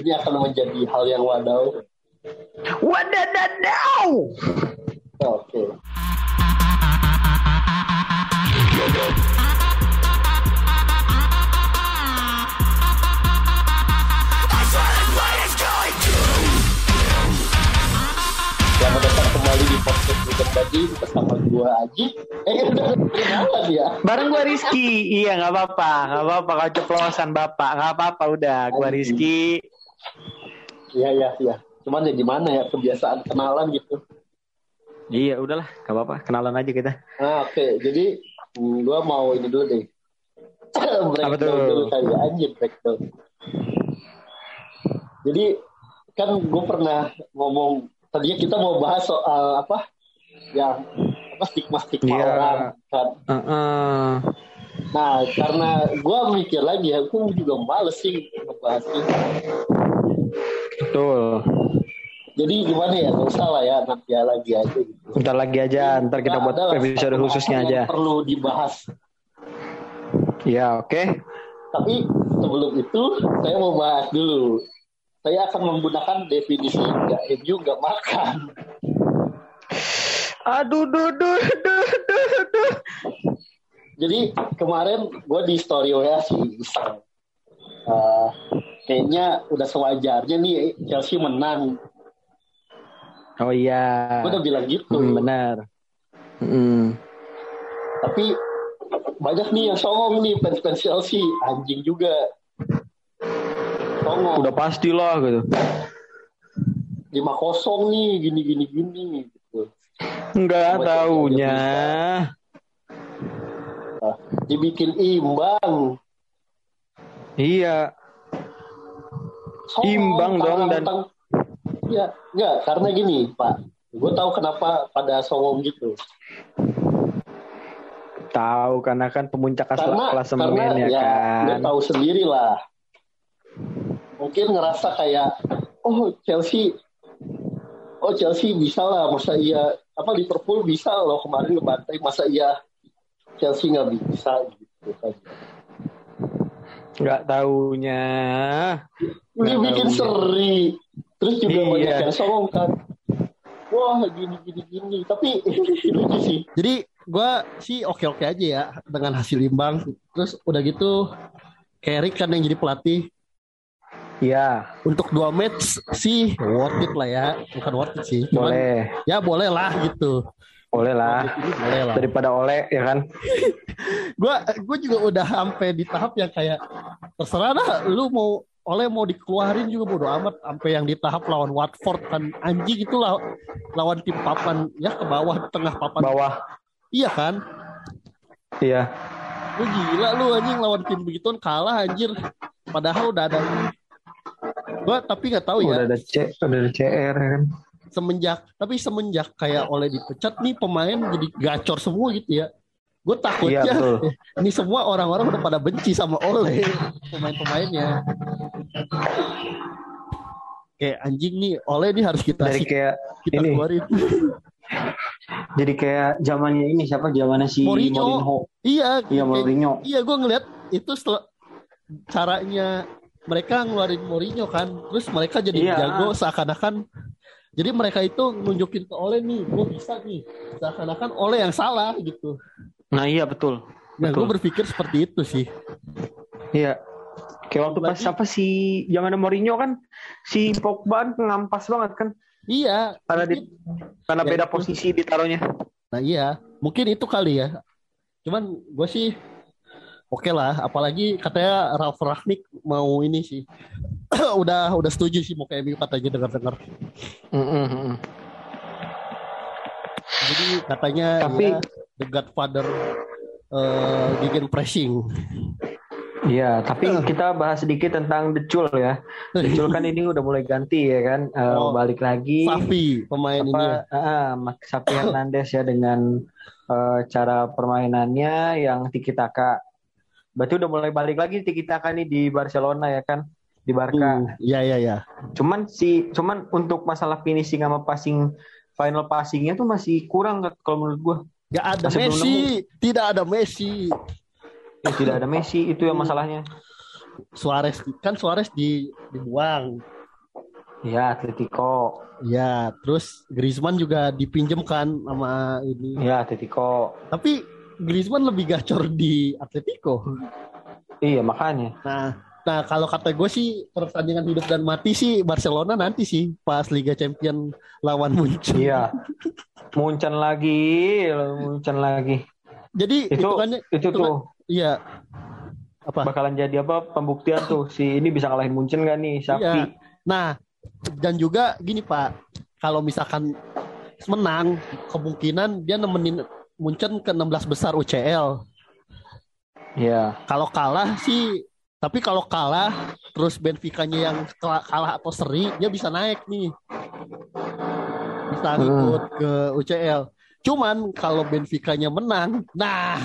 ini akan menjadi hal yang wadaw. Wadadadau. Oke. Selamat datang kembali di podcast Weekend Bagi bersama gua Aji. Eh, udah ya. Bareng gua Rizky. Iya nggak apa-apa, nggak apa-apa. Kau ceplosan bapak, nggak apa-apa udah. Anjing. Rizky. Iya, iya, iya. Cuman ya gimana ya kebiasaan kenalan gitu. Iya udahlah, nggak apa-apa. Kenalan aja kita. Nah, oke. Jadi hmm, gua mau ini dulu deh. breakdown Apa tuh? dulu kali anjir breakdown. Jadi kan gue pernah ngomong tadinya kita mau bahas soal apa yang apa stigma stigma Iya. orang kan. Heeh. Nah karena gue mikir lagi ya, gue juga males sih ngebahas ini. Betul. Jadi gimana ya, gak usah lah ya nanti ya lagi aja gitu. Bentar lagi aja, ntar kita buat episode khususnya aja. perlu dibahas. Iya, oke. Tapi sebelum itu saya mau bahas dulu. Saya akan menggunakan definisi nggak MU nggak makan. Aduh, duh, duh, duh, duh, duh. Jadi kemarin gue di story WA sih iseng. Eh, kayaknya udah sewajarnya nih Chelsea menang. Oh iya. Gue udah bilang gitu. Hmm, benar. Hmm. Tapi banyak nih yang songong nih fans-fans Chelsea. Anjing juga. Songong. Udah pastilah gitu. 5-0 nih gini gini gini gitu. Enggak Sama taunya. Dibikin imbang. Iya. Songong, Imbang dong, dan- Iya, enggak karena gini Pak. Gue tahu kenapa pada songong gitu. Tahu karena kan pemuncak klasemen karena ya, ya kan. tahu sendiri lah mungkin ngerasa kayak oh Chelsea oh Chelsea bisa lah masa iya apa Liverpool bisa loh kemarin ngebantai masa iya Chelsea nggak bisa gitu kan Enggak taunya. dia Nggak bikin tahu. seri terus juga Iya. banyak yang songong kan wah gini gini gini tapi lucu sih Jadi gua sih oke-oke aja ya dengan hasil imbang. Terus udah gitu Carrick kan yang jadi pelatih Iya, untuk dua match sih worth it lah ya. Bukan worth it sih. Cuman boleh. ya boleh lah gitu. Boleh lah. Boleh lah. Daripada oleh ya kan. Gua gua juga udah sampai di tahap yang kayak terserah dah lu mau oleh mau dikeluarin juga bodo amat sampai yang di tahap lawan Watford kan anjing itu lah lawan tim papan ya ke bawah tengah papan Bawah. iya kan Iya. Lu gila lu anjing lawan tim begituan kalah anjir. Padahal udah ada gua tapi nggak tahu Udah ya ada C, udah ada CR ya kan. Semenjak tapi semenjak kayak oleh dipecat nih pemain jadi gacor semua gitu ya. Gue Iya takutnya betul. ini semua orang-orang udah pada benci sama Ole pemain-pemainnya. Kayak anjing nih Ole nih harus kita Dari kayak kita ini. keluarin. jadi kayak zamannya ini siapa? Zamannya si Mourinho. Mourinho. Iya, Iya Mourinho. Iya, gue ngeliat itu setelah caranya mereka ngeluarin Mourinho kan, terus mereka jadi Iya. jago seakan-akan. Jadi mereka itu nunjukin ke Ole nih, gue bisa nih, seakan-akan Ole yang salah gitu. Nah iya betul. Nah, Betul. gue berpikir seperti itu sih. Iya. Kayak waktu pas Lagi- apa si zamannya Mourinho kan si Pogba kan ngampas banget kan Iya, karena di karena Ya, beda itu. posisi ditaruhnya. nah iya, mungkin itu kali ya. Cuman gue sih oke lah, apalagi katanya Ralf Rangnick mau ini sih. udah udah setuju sih mau ke MU katanya dengar-dengar. Mm-mm. Jadi katanya Tapi- ya, the Godfather eh gegen pressing. Iya, tapi kita bahas sedikit tentang Decul ya. Decul kan ini udah mulai ganti ya kan, Eh, Oh, balik lagi. Safi pemain ini. apa ah, Mak Sapi Hernandez ya dengan eh, cara permainannya yang tiki taka. Berarti udah mulai balik lagi tiki taka nih di Barcelona ya kan, di Barca. Iya iya iya. Cuman si cuman untuk masalah finishing sama passing final passingnya tuh masih kurang kalau menurut gua. Gak ada Masih Messi, tidak ada Messi. Ya, tidak ada Messi itu yang masalahnya. Suarez kan Suarez di dibuang. Ya, Atletico. Ya, terus Griezmann juga dipinjamkan sama ini. Ya, Atletico. Tapi Griezmann lebih gacor di Atletico. Iya, makanya. Nah, nah kalau kata gue sih pertandingan hidup dan mati sih Barcelona nanti sih pas Liga Champion lawan Munchen. Iya. Munchen lagi, Munchen lagi. Jadi Itu hitungannya itu tuh iya apa? bakalan jadi apa pembuktian tuh si ini bisa ngalahin Munchen gak nih Sapi. Iya. Nah, dan juga gini Pak, kalau misalkan menang, kemungkinan dia nemenin Munchen ke 16 besar UCL. Iya. Kalau kalah sih, tapi kalau kalah terus Benfica-nya yang kalah atau seri, dia bisa naik nih. Bisa Hmm. ikut ke UCL. Cuman kalau Benfica-nya menang, nah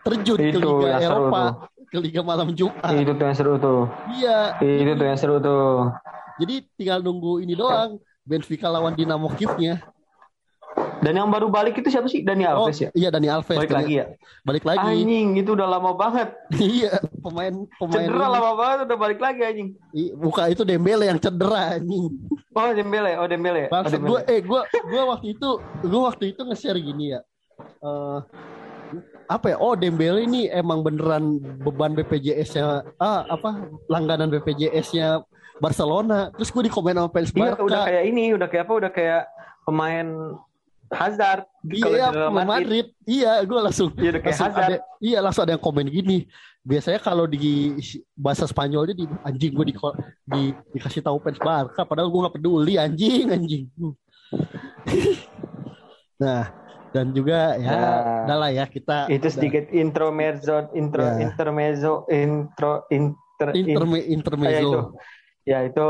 terjun ke Itu Liga yang seru Eropa, tuh. ke Liga malam Jumat. Itu tuh yang seru tuh. Iya, Itu tuh yang seru tuh. jadi tinggal nunggu ini doang. Benfica lawan Dinamo Kiev-nya. Dan yang baru balik itu siapa sih? Dani Oh, Alves ya? iya Dani Alves. Balik Dani- lagi ya? Balik lagi. Anjing, itu udah lama banget. iya, pemain pemain Cedera ini. lama banget udah balik lagi anjing. I- Buka itu Dembele yang cedera anjing. Oh Dembele, oh Dembele. Oh, Maksud Dembele. gue, eh gue, gue waktu itu, gue waktu itu nge-share gini ya. Eh, apa ya? Oh Dembele ini emang beneran beban BPJS-nya, ah apa langganan BPJS-nya Barcelona. Terus gue di komen sama fans Iya, Barca. udah kayak ini, udah kayak apa? Udah kayak pemain Hazard. Iya, Kalau iya, pemain Madrid. Iya, gue langsung. Iya, udah langsung Hazard. ada, iya, langsung ada yang komen gini. Biasanya kalau di bahasa Spanyolnya di anjing gue di, di dikasih tahu fans Barca, padahal gue nggak peduli anjing anjing. nah, dan juga ya, udah lah ya kita Itu udah- sedikit intro mezzo, intro, Ya. intermezzo, intro, inter, in- interme, intermezzo. Ya, itu.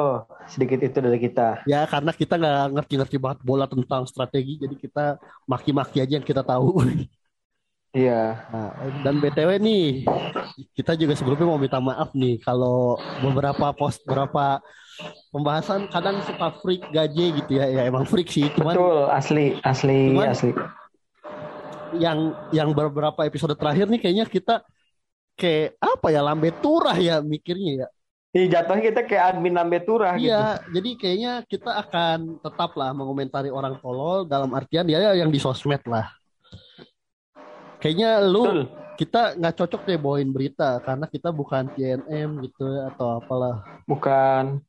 sedikit itu dari kita. Ya karena kita nggak ngerti-ngerti banget bola tentang strategi, jadi kita maki-maki aja yang kita tahu. Iya. Nah, dan BTW nih, kita juga sebelumnya mau minta maaf nih kalau beberapa post beberapa pembahasan kadang suka freak gaje gitu ya. Ya emang freak sih, cuman Betul, asli, asli, Cuman- asli. yang yang beberapa episode terakhir nih kayaknya kita kayak apa ya lambe turah ya mikirnya ya. Ih, jatuhnya kita kayak admin lambe turah gitu. Iya, jadi kayaknya kita akan tetaplah mengomentari orang tolol dalam artian ya yang di sosmed lah. Kayaknya lu Betul. kita nggak cocok deh bawain berita karena kita bukan TNM gitu atau apalah. Bukan.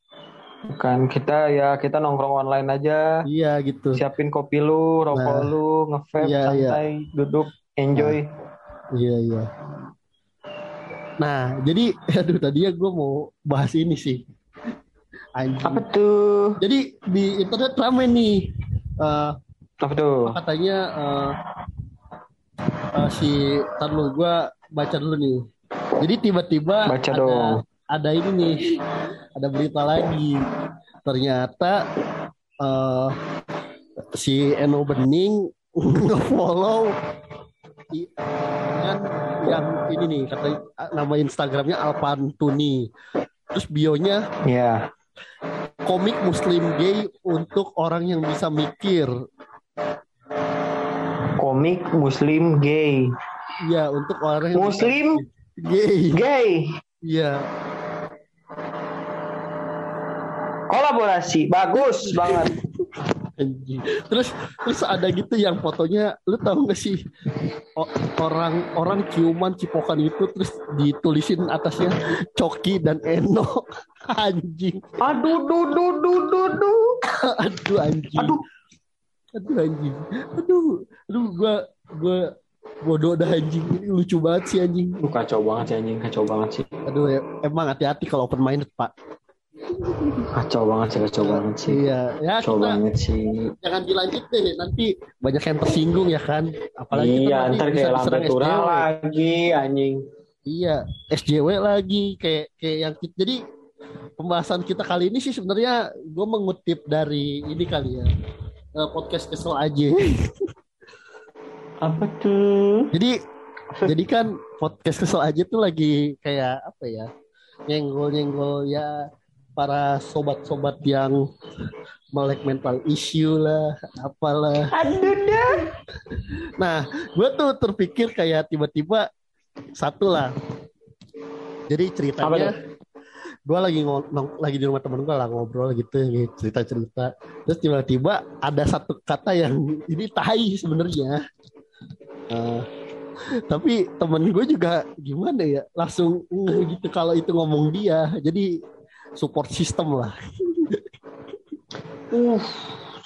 Bukan kita ya kita nongkrong online aja. Iya gitu. Siapin kopi lu, rokok Nah. lu, nge-vape, Iya, santai, duduk, enjoy. Iya iya. Nah jadi aduh tadinya gue mau bahas ini sih. Anjing. Apa tuh? Jadi di internet rame nih. Eh, Apa tuh? katanya eh, eh, si tar lu gue baca dulu nih. Jadi tiba-tiba Baca ada, dong. ada ini nih, ada berita lagi. Ternyata eh, si Eno Bening nge-follow dengan yang ini nih kata nama Instagramnya Alpantuni. Terus bionya Ya. komik muslim gay untuk orang yang bisa mikir. Komik muslim gay. Iya, untuk orang yang Muslim gay. gay. Iya. Kolaborasi bagus banget. anjing. Terus terus ada gitu yang fotonya lu tahu gak sih orang orang ciuman cipokan itu terus ditulisin atasnya Coki dan Eno anjing. Aduh, duh, duh, duh, duh, duh. Aduh anjing. Aduh. Aduh anjing. Aduh. Aduh gua gua bodoh dah anjing. Ini lucu banget sih anjing. Lu kacau banget sih anjing, kacau banget sih. Aduh ya, emang hati-hati kalau open minded, Pak. Kacau banget sih, kacau banget sih. Iya, ya Kacau kita banget sih. jangan dilanjut deh, nanti banyak yang tersinggung ya kan. Apalagi iya, ntar kayak turah SJW. lagi anjing. Iya, SJW lagi kayak kayak yang jadi pembahasan kita kali ini sih sebenarnya gue mengutip dari ini kali ya eh, podcast kesel aja. Apa tuh? jadi jadi kan podcast kesel aja tuh lagi kayak apa ya nyenggol nyenggol ya para sobat-sobat yang melek mental issue lah apalah Aduh dah. Nah, gue tuh terpikir kayak tiba-tiba satu lah. Jadi ceritanya gue lagi ngo- nong- lagi di rumah temen gue lah ngobrol gitu, gitu cerita cerita. Terus tiba-tiba ada satu kata yang ini tai sebenarnya. Eh, tapi temen gue juga gimana ya langsung ngeh gitu kalau itu ngomong dia. Jadi support system lah. Uh,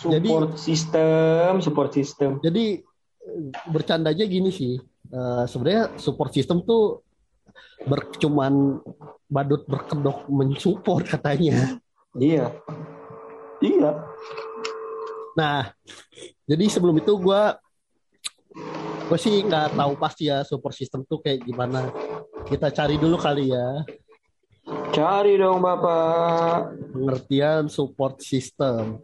Jadi- support system, support system. Jadi bercandanya gini sih. eh, sebenarnya support system tuh ber, cuman badut berkedok mensupport katanya. Iya. Iya. Nah, jadi sebelum itu gue gue sih nggak tahu pasti ya support system tuh kayak gimana. Kita cari dulu kali ya Cari dong Bapak. pengertian support system.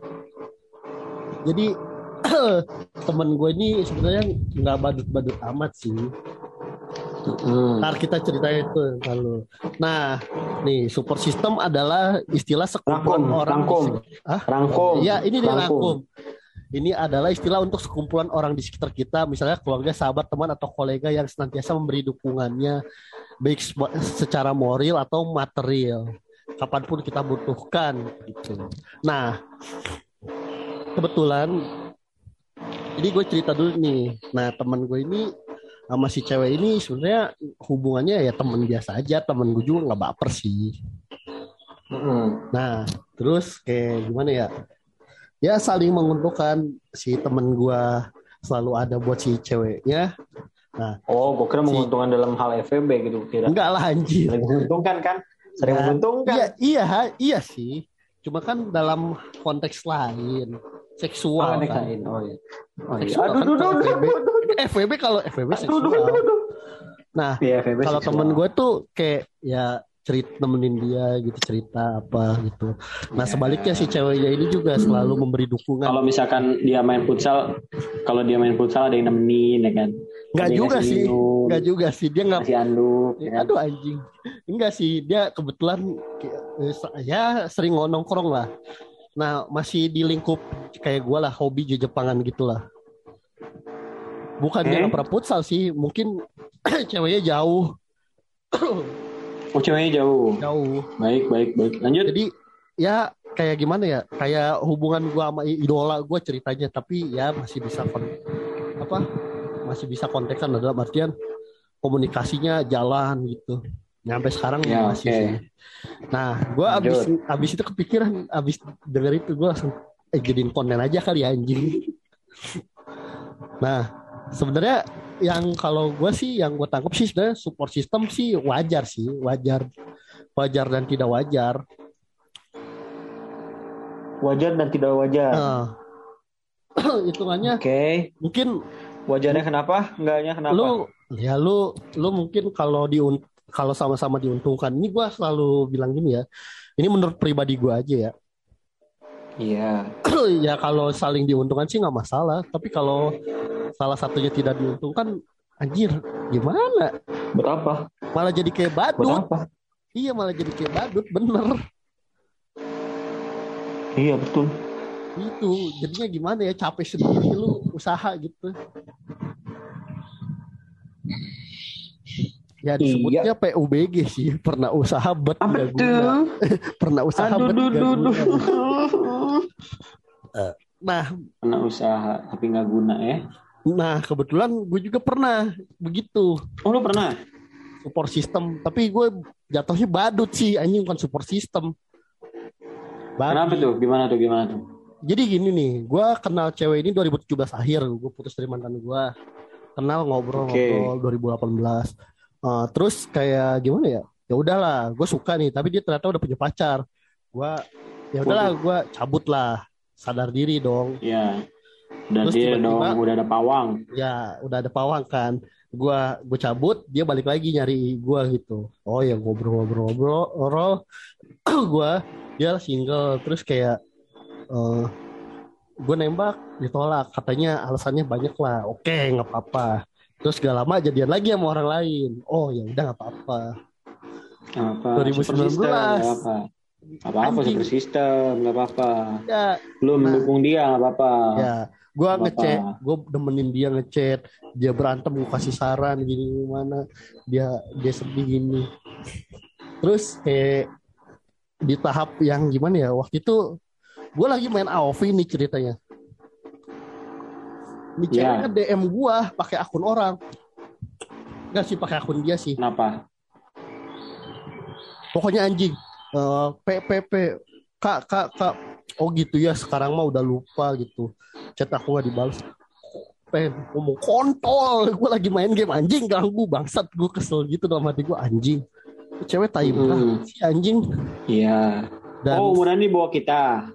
Jadi temen gue ini sebenarnya nggak badut-badut amat sih. Mm. Ntar kita ceritain itu kalau. Nah, nih support system adalah istilah sekumpulan Rangkum, orang. rangkum. Hah? Rangkum. Ya, ini dia rangkum. Ini adalah istilah untuk sekumpulan orang di sekitar kita, misalnya keluarga, sahabat, teman, atau kolega yang senantiasa memberi dukungannya, baik secara moral atau material, kapan pun kita butuhkan. Gitu. Nah, kebetulan, jadi gue cerita dulu nih. Nah, teman gue ini sama si cewek ini sebenarnya hubungannya ya teman biasa aja, temen gue juga nggak baper sih. Mm. Nah, terus kayak gimana ya? Ya saling menguntungkan si temen gua selalu ada buat si ceweknya. Oh, gue kira menguntungkan dalam hal FVB gitu kira. Enggak lah anjir. Sering menguntungkan kan? Sering Nah, menguntungkan. Iya, iya, iya sih. Cuma kan dalam konteks lain, Oh, seksual nek kan. lain. Oh iya. Oh iya. Seksual Aduh, kan aduh, aduh, FWB. aduh, aduh. Kalau FWB Aduh, seksual. aduh, aduh, aduh. Nah, Iya, FVB kalau seksual. temen gue tuh kayak ya cerita nemenin dia gitu cerita apa gitu. Nah Ya. sebaliknya si ceweknya ini juga selalu memberi dukungan. Kalau misalkan dia main futsal, kalau dia main futsal ada yang nemenin ya kan. Nggak Ada yang juga sih. Enggak juga sih dia nggak anduk ya kan. Aduh anjing. Enggak sih, dia kebetulan eh, ya sering nongkrong lah. Nah, masih di lingkup kayak gua lah, hobi Jepangan gitu lah. Bukan dia Eh? nggak pernah futsal sih, mungkin ceweknya jauh, Oh, ceweknya jauh. jauh. Baik, baik, baik. Lanjut. Jadi ya kayak gimana ya? Kayak hubungan gua sama idola gua ceritanya, tapi ya masih bisa kon apa? Masih bisa kontekan dalam artian komunikasinya jalan gitu. Nyampe sekarang Ya, masih sih. Nah, gua abis abis itu kepikiran, abis denger itu gua langsung eh, jadiin konten aja kali ya anjing. Nah, sebenarnya yang kalau gue sih yang gue tangkap sih sebenarnya support system sih wajar sih, wajar, wajar dan tidak wajar. Wajar dan tidak wajar. Nah, hitungannya Oke. mungkin Wajarnya kenapa? Enggaknya kenapa? lu ya lu lu mungkin kalau diun kalau sama-sama diuntungkan ini gua selalu bilang gini ya ini menurut pribadi gua aja ya Iya. ya kalau saling diuntungkan sih nggak masalah tapi kalau salah satunya tidak diuntungkan anjir gimana Buat apa? malah jadi kayak badut apa? iya malah jadi kayak badut bener Iya, betul. itu jadinya gimana ya capek sendiri lu usaha gitu ya disebutnya PUBG sih pernah usaha bet Apa guna. pernah usaha Aduh, bet duh, nggak duh, guna. duh. nah Pernah usaha tapi nggak guna ya? Nah kebetulan gue juga pernah begitu Oh, lu pernah? support system tapi gue jatuhnya badut sih anjing bukan support system Babi. Kenapa tuh? Gimana tuh? Gimana tuh? jadi gini nih gue kenal cewek ini 2017 akhir gue putus dari mantan gue kenal ngobrol-ngobrol 2018 Eh, terus kayak gimana ya ya udahlah gue suka nih tapi dia ternyata udah punya pacar gue ya udahlah gue cabut lah sadar diri dong Ya. Dan Terus dia tiba-tiba- dong udah ada pawang. ya udah ada pawang kan gua gue cabut dia balik lagi nyari gua gitu oh ya ngobrol-ngobrol-ngobrol gua dia single terus kayak eh gue nembak ditolak katanya alasannya banyak lah oke nggak apa-apa terus gak lama jadian lagi sama orang lain oh ya udah nggak apa-apa Apa? 2019. Super system, nggak apa-apa. Nggak apa-apa Anjing. super system, nggak apa-apa. ya Lu Nah. mendukung dia, nggak apa-apa. ya gue ngechat gue demenin dia ngechat. Dia berantem gue kasih saran gini gimana dia dia sedih gini. Terus kayak di tahap yang gimana ya waktu itu gue lagi main AOV nih ceritanya. Ini Iya. ceweknya DM gue pakai akun orang. Enggak sih pakai akun dia sih. Kenapa? pokoknya anjing Eh, PPP kak kak kak oh gitu ya sekarang mah udah lupa gitu chat aku nggak dibalas pengen ngomong kontol gue lagi main game anjing ganggu bangsat gue kesel gitu dalam hati gue anjing cewek tai Hmm. banget sih anjing Iya. dan Oh, umuran nih bawa kita.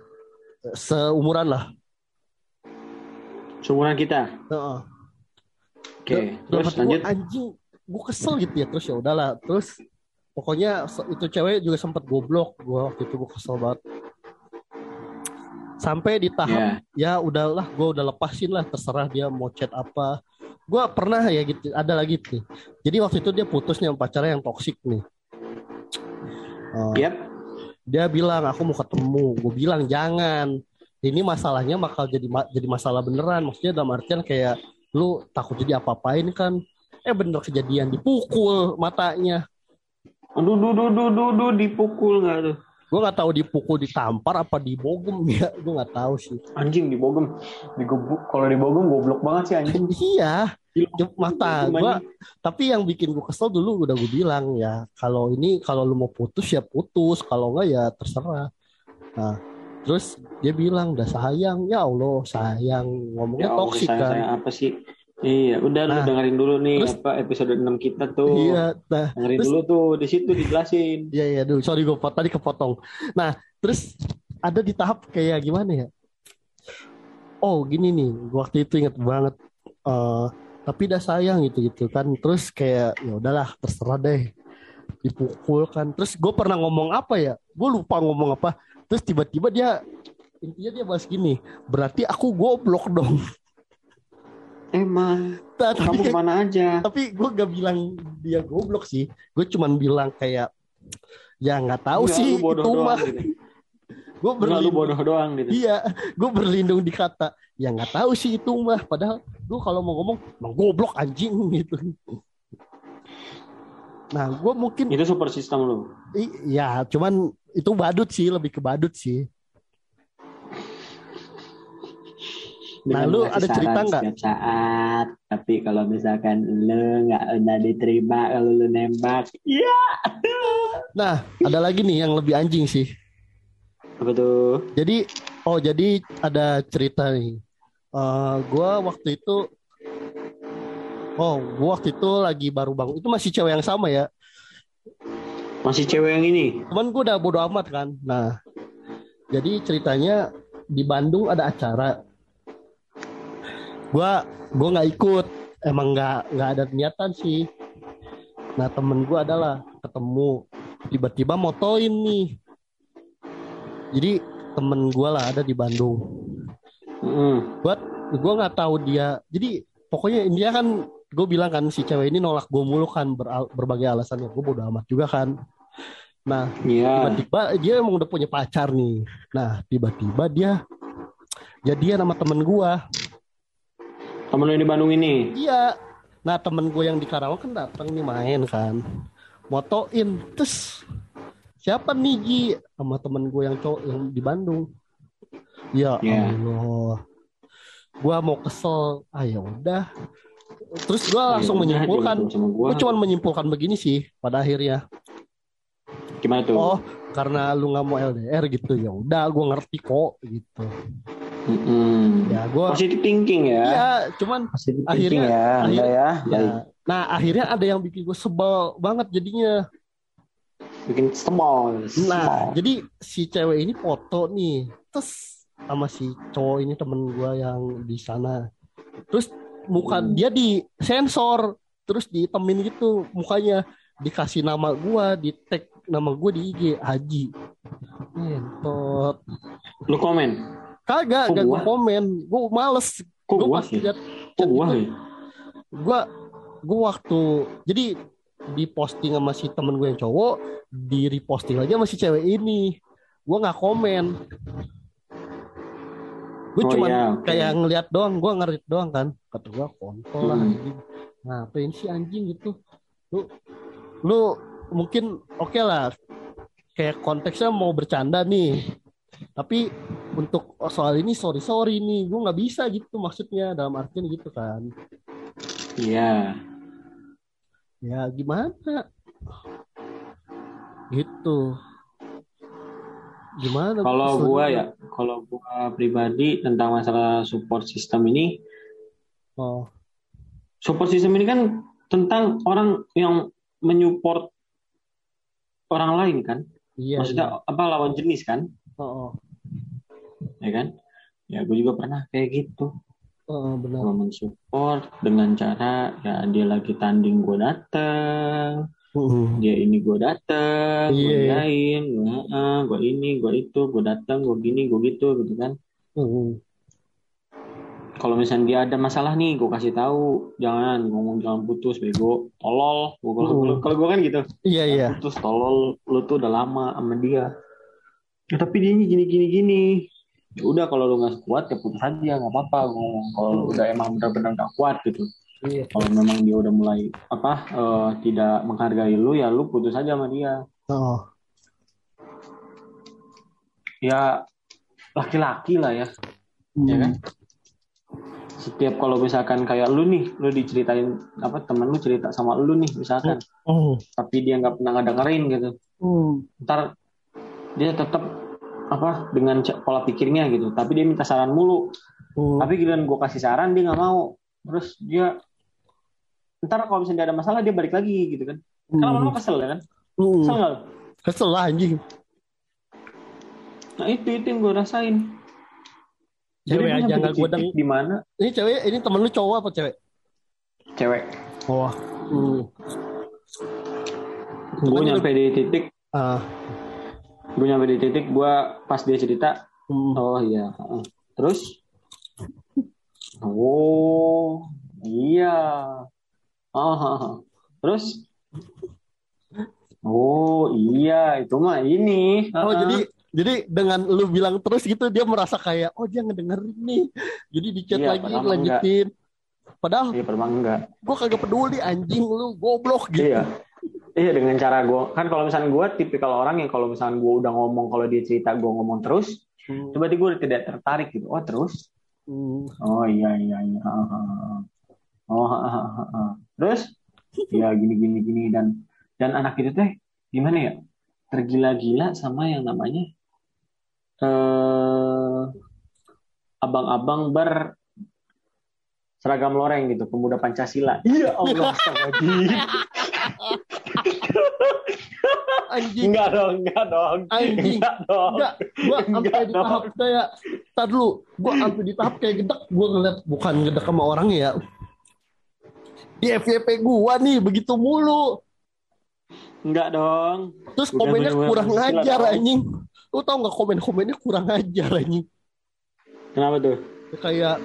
seumuran lah Seumuran kita. Heeh. Oke. Dalam Terus lanjut. gua, anjing gue kesel gitu ya terus ya udahlah terus pokoknya itu cewek juga sempat goblok gue waktu itu gue kesel banget sampai di tahap Ya. ya udahlah gue udah lepasin lah terserah dia mau chat apa. Gue pernah ya gitu ada lagi nih jadi waktu itu dia putus nih pacarnya yang toksik nih. Eh, Yap. dia bilang aku mau ketemu. Gue bilang jangan. Ini masalahnya bakal jadi ma- jadi masalah beneran. Maksudnya dalam artian kayak lu takut jadi apa-apain kan? Eh bener kejadian dipukul matanya. Aduh, duh, duh, duh, duh, duh, dipukul nggak tuh? Gue nggak tahu dipukul ditampar apa dibogem ya. Gue nggak tahu sih. Anjing dibogem. Digobuk. Kalau dibogem goblok banget sih anjing. iya. Mata gue tapi yang bikin gue kesel dulu udah gue bilang ya. Kalau ini kalau lu mau putus ya putus. Kalau enggak ya terserah. Nah terus dia bilang udah sayang. Ya allah sayang. Ngomongnya Ya Allah, toksik kan. saya apa sih? Iya, udah lu Nah, dengerin dulu nih terus- apa episode 6 kita tuh. iya nah Dengerin terus- dulu tuh di situ dijelasin. iya iya dulu. Sorry gue tadi kepotong. Nah terus ada di tahap kayak gimana ya? Oh gini nih waktu itu inget banget eh tapi udah sayang gitu gitu kan. Terus kayak ya udahlah terserah deh. Dipukul kan. Terus gue pernah ngomong apa ya? Gue lupa ngomong apa. Terus tiba-tiba dia intinya dia bahas gini berarti aku goblok dong Emang kamu tapi ke mana aja? tapi gue gak bilang dia goblok sih gue cuman bilang kayak ya nggak tahu Enggak, sih bodoh itu mah gitu. gue lu berlindung bodoh doang gitu. iya gue berlindung di kata ya nggak tahu sih itu mah padahal lu kalau mau ngomong emang goblok anjing gitu nah gue mungkin Itu super system lu. i- ya cuman itu badut sih lebih ke badut sih Nah, lu ada cerita nggak? Setiap saat. Tapi kalau misalkan lu nggak udah diterima kalau lu nembak, iya. nah ada lagi nih yang lebih anjing sih Apa tuh? jadi oh jadi ada cerita nih Eh gua waktu itu oh gua waktu itu lagi baru bangun itu masih cewek yang sama ya Masih cewek yang ini? cuman gue udah bodo amat kan nah jadi ceritanya di Bandung ada acara gua gua nggak ikut. Emang nggak nggak ada niatan sih. Nah temen gua adalah ketemu. Tiba-tiba motoin nih. Jadi temen gua lah ada di Bandung. Mm-mm. buat gue nggak tahu dia. Jadi pokoknya dia kan gue bilang kan si cewek ini nolak gue mulu kan beral- berbagai alasannya. Gue bodo amat juga kan. Nah Iya. tiba-tiba dia emang udah punya pacar nih. Nah tiba-tiba dia jadian sama temen gue Temen lu yang di Bandung ini. iya. Nah temen gue yang di Karawang kan datang nih main kan. Motoin terus siapa nih Ji sama temen gue yang cowok yang di Bandung. Ya Iya. Allah. Gue mau kesel. Ah ya udah. Terus gue langsung Ya udah, menyimpulkan. gue cuma menyimpulkan begini sih pada akhirnya. Gimana tuh? oh karena lu nggak mau LDR gitu ya udah gue ngerti kok gitu Mm-mm. ya gue Positive thinking ya. iya cuman Positive Akhirnya- ya, Anda akhir- ya. ya, nah akhirnya ada yang bikin gue sebel banget jadinya Bikin small. Nah, jadi si cewek ini foto nih, terus sama si cowok ini temen gua yang di sana. Terus muka Hmm. dia di sensor, terus ditemin gitu mukanya, dikasih nama gua, di tag nama gua di IG Haji. Entot. Lu komen. Kagak, gak gua komen. Gua males. Kok Gua gua pas Kok chat gua sih? gua gua waktu jadi di posting sama si temen gue yang cowok di reposting lagi sama si cewek ini gue nggak komen gue Oh, cuman iya, oke. kayak ngeliat doang gue ngerit doang kan kata gue kontol lah Hmm. anjing ngapain sih anjing gitu lu lu mungkin oke lah kayak konteksnya mau bercanda nih tapi untuk soal ini sorry sorry nih gue nggak bisa gitu maksudnya dalam artian gitu kan Iya. ya gimana gitu gimana Kalau gua ya, kalau gua pribadi tentang masalah support system ini, oh support system ini kan tentang orang yang menyupport orang lain kan. iya Maksudnya apa lawan jenis kan, iya. oh, oh. Ya kan? Ya gue juga pernah kayak gitu. Oh, benar Gua mensupport dengan cara ya dia lagi tanding gue dateng, Mm-mm. dia ini gue dateng, gue Iya. yain, gue ini, gue itu, gue dateng, gue gini, gue gitu gitu kan. Mm-mm. kalau misalnya dia ada masalah nih gue kasih tahu jangan ngomong jangan putus bego tolol kalau Hmm. kalau gue kan gitu iya iya putus tolol lu tuh udah lama sama dia ya, tapi dia ini gini gini gini ya udah kalau lu nggak kuat ya putus aja nggak apa-apa. Ngomong kalau lu udah emang benar-benar nggak kuat gitu. Iya. Kalau memang dia udah mulai apa eh, tidak menghargai lu ya lu putus aja sama dia. Oh. Ya laki-laki lah ya. Ya kan? Setiap kalau misalkan kayak lu nih lu diceritain apa temen lu cerita sama lu nih misalkan. Mm. tapi dia nggak pernah ngedengerin gitu. Mm. ntar dia tetap apa dengan pola pikirnya gitu. Tapi dia minta saran mulu. Mm. tapi giliran gue kasih saran dia nggak mau. Terus dia ntar kalau misalnya ada masalah dia balik lagi gitu kan. Kan lama-lama kesel ya kan? Mm. kesel nggak kesel lah anjing. Nah itu itu yang gue rasain. Cewek aja nggak titik di mana? Ini cewek ini temen lu cowok apa cewek? Cewek. Oh mm. gue Cuman nyampe di titik ah gue nyampe di titik gue pas dia cerita mm. Oh iya. Terus? Oh iya. Oh. Terus? Oh iya, itu mah ini. Oh Heeh. jadi jadi dengan lu bilang terus gitu dia merasa kayak oh dia ngedengerin nih. Jadi di chat Iya, lagi lanjutin. Padahal Iya, enggak. gua kagak peduli anjing lu goblok gitu. Iya. Iya dengan cara gue kan kalau misalnya gue tipikal orang yang kalau misalnya gue udah ngomong kalau dia cerita gue ngomong terus, Hmm. coba gue tidak tertarik gitu. Oh terus? Hmm. Oh iya iya iya. Oh ha, ha, ha, terus? Ya gini gini gini dan dan anak itu teh gimana ya? Tergila-gila sama yang namanya eh abang-abang ber seragam loreng gitu, pemuda Pancasila. Iya Allah. Anjing. Enggak dong, enggak dong. Anjing. Enggak dong. Enggak, gua sampai di tahap kayak tar dulu, gua sampai di tahap kayak gedek, gua ngeliat bukan gedek sama orang ya. Di FYP gua nih begitu mulu. Enggak dong. Terus Udah komennya bener-bener kurang Pancasila ngajar dong. anjing. Lu tau nggak komen-komennya kurang ngajar anjing. Kenapa tuh? Kayak